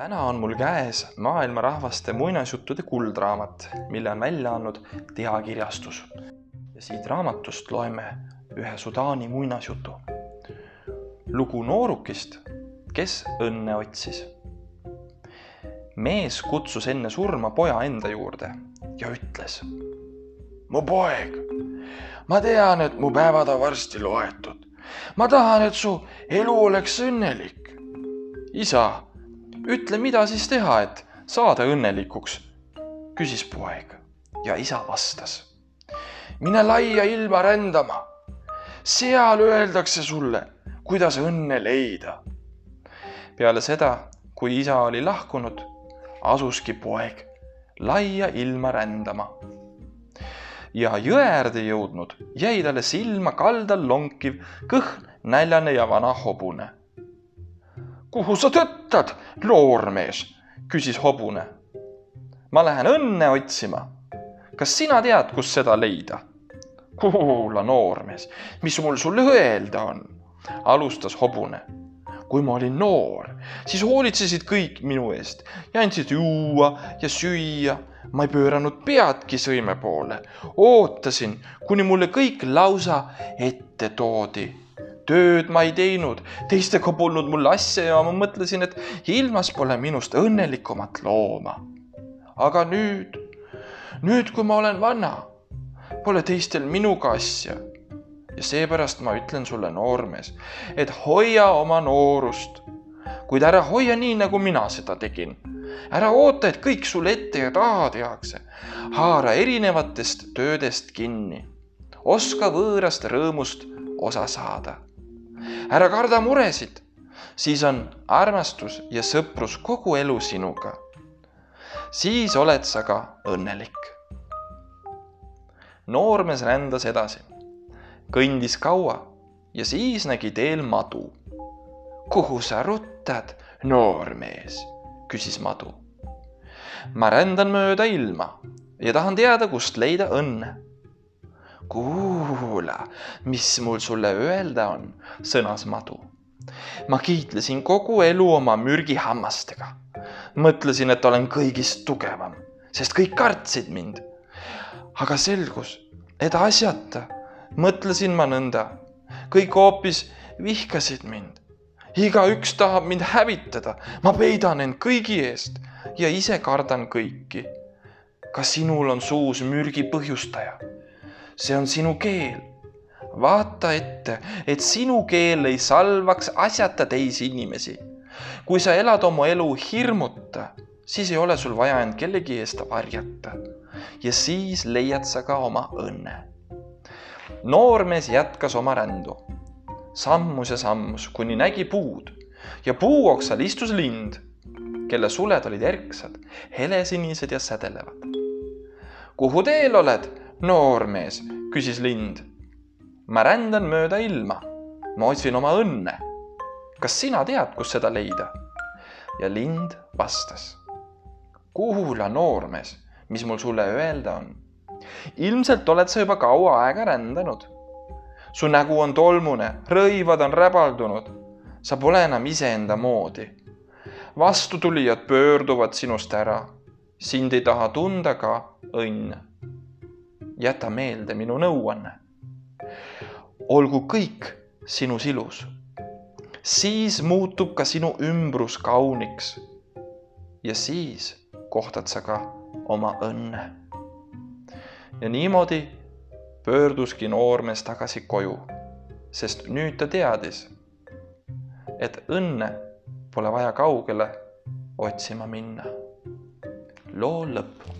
täna on mul käes maailma rahvaste muinasjuttude kuldraamat, mille on välja andnud Tea kirjastus. ja siit raamatust loeme ühe Sudaani muinasjutu. lugu noorukist, kes õnne otsis. mees kutsus enne surma poja enda juurde ja ütles. mu poeg, ma tean, et mu päevad on varsti loetud. ma tahan, et su elu oleks õnnelik. isa ütle, mida siis teha, et saada õnnelikuks, küsis poeg ja isa vastas. mine laia ilma rändama. seal öeldakse sulle, kuidas õnne leida. peale seda, kui isa oli lahkunud, asuski poeg laia ilma rändama. ja jõe äärde jõudnud, jäi talle silma kaldal lonkiv, kõhn, näljane ja vana hobune kuhu sa tõttad, noormees? küsis hobune. ma lähen õnne otsima. kas sina tead, kus seda leida? kuula, noormees, mis mul sulle öelda on? alustas hobune. kui ma olin noor, siis hoolitsesid kõik minu eest ja andsid juua ja süüa. ma ei pööranud peadki sõime poole, ootasin, kuni mulle kõik lausa ette toodi tööd ma ei teinud, teistega polnud mul asja ja ma mõtlesin, et ilmas pole minust õnnelikumat looma. aga nüüd, nüüd, kui ma olen vana, pole teistel minuga asja. ja seepärast ma ütlen sulle, noormees, et hoia oma noorust, kuid ära hoia nii, nagu mina seda tegin. ära oota, et kõik sulle ette ja taha tehakse. haara erinevatest töödest kinni. oska võõrast rõõmust osa saada ära karda muresid, siis on armastus ja sõprus kogu elu sinuga. siis oled sa ka õnnelik. noormees rändas edasi, kõndis kaua ja siis nägi teel madu. kuhu sa ruttad, noormees? küsis madu. ma rändan mööda ilma ja tahan teada, kust leida õnne kuula, mis mul sulle öelda on, sõnas madu. ma kiitlesin kogu elu oma mürgihammastega. mõtlesin, et olen kõigist tugevam, sest kõik kartsid mind. aga selgus, et asjata mõtlesin ma nõnda, kõik hoopis vihkasid mind. igaüks tahab mind hävitada, ma peidan end kõigi eest ja ise kardan kõiki. ka sinul on suus mürgi põhjustaja see on sinu keel. vaata ette, et sinu keel ei salvaks asjata teisi inimesi. kui sa elad oma elu hirmuta, siis ei ole sul vaja end kellegi eest varjata. ja siis leiad sa ka oma õnne. noormees jätkas oma rändu, sammus ja sammus, kuni nägi puud ja puuoksal istus lind, kelle suled olid erksad, helesinised ja sädelevad. kuhu teel oled? Noormees, küsis lind. ma rändan mööda ilma, ma otsin oma õnne. kas sina tead, kus seda leida? ja lind vastas. kuula, noormees, mis mul sulle öelda on. ilmselt oled sa juba kaua aega rändanud. su nägu on tolmune, rõivad on räbaldunud. sa pole enam iseenda moodi. vastutulijad pöörduvad sinust ära. sind ei taha tunda ka õnn jäta meelde minu nõuanne. olgu kõik sinus ilus, siis muutub ka sinu ümbrus kauniks. ja siis kohtad sa ka oma õnne. ja niimoodi pöörduski noormees tagasi koju, sest nüüd ta teadis, et õnne pole vaja kaugele otsima minna. loo lõpp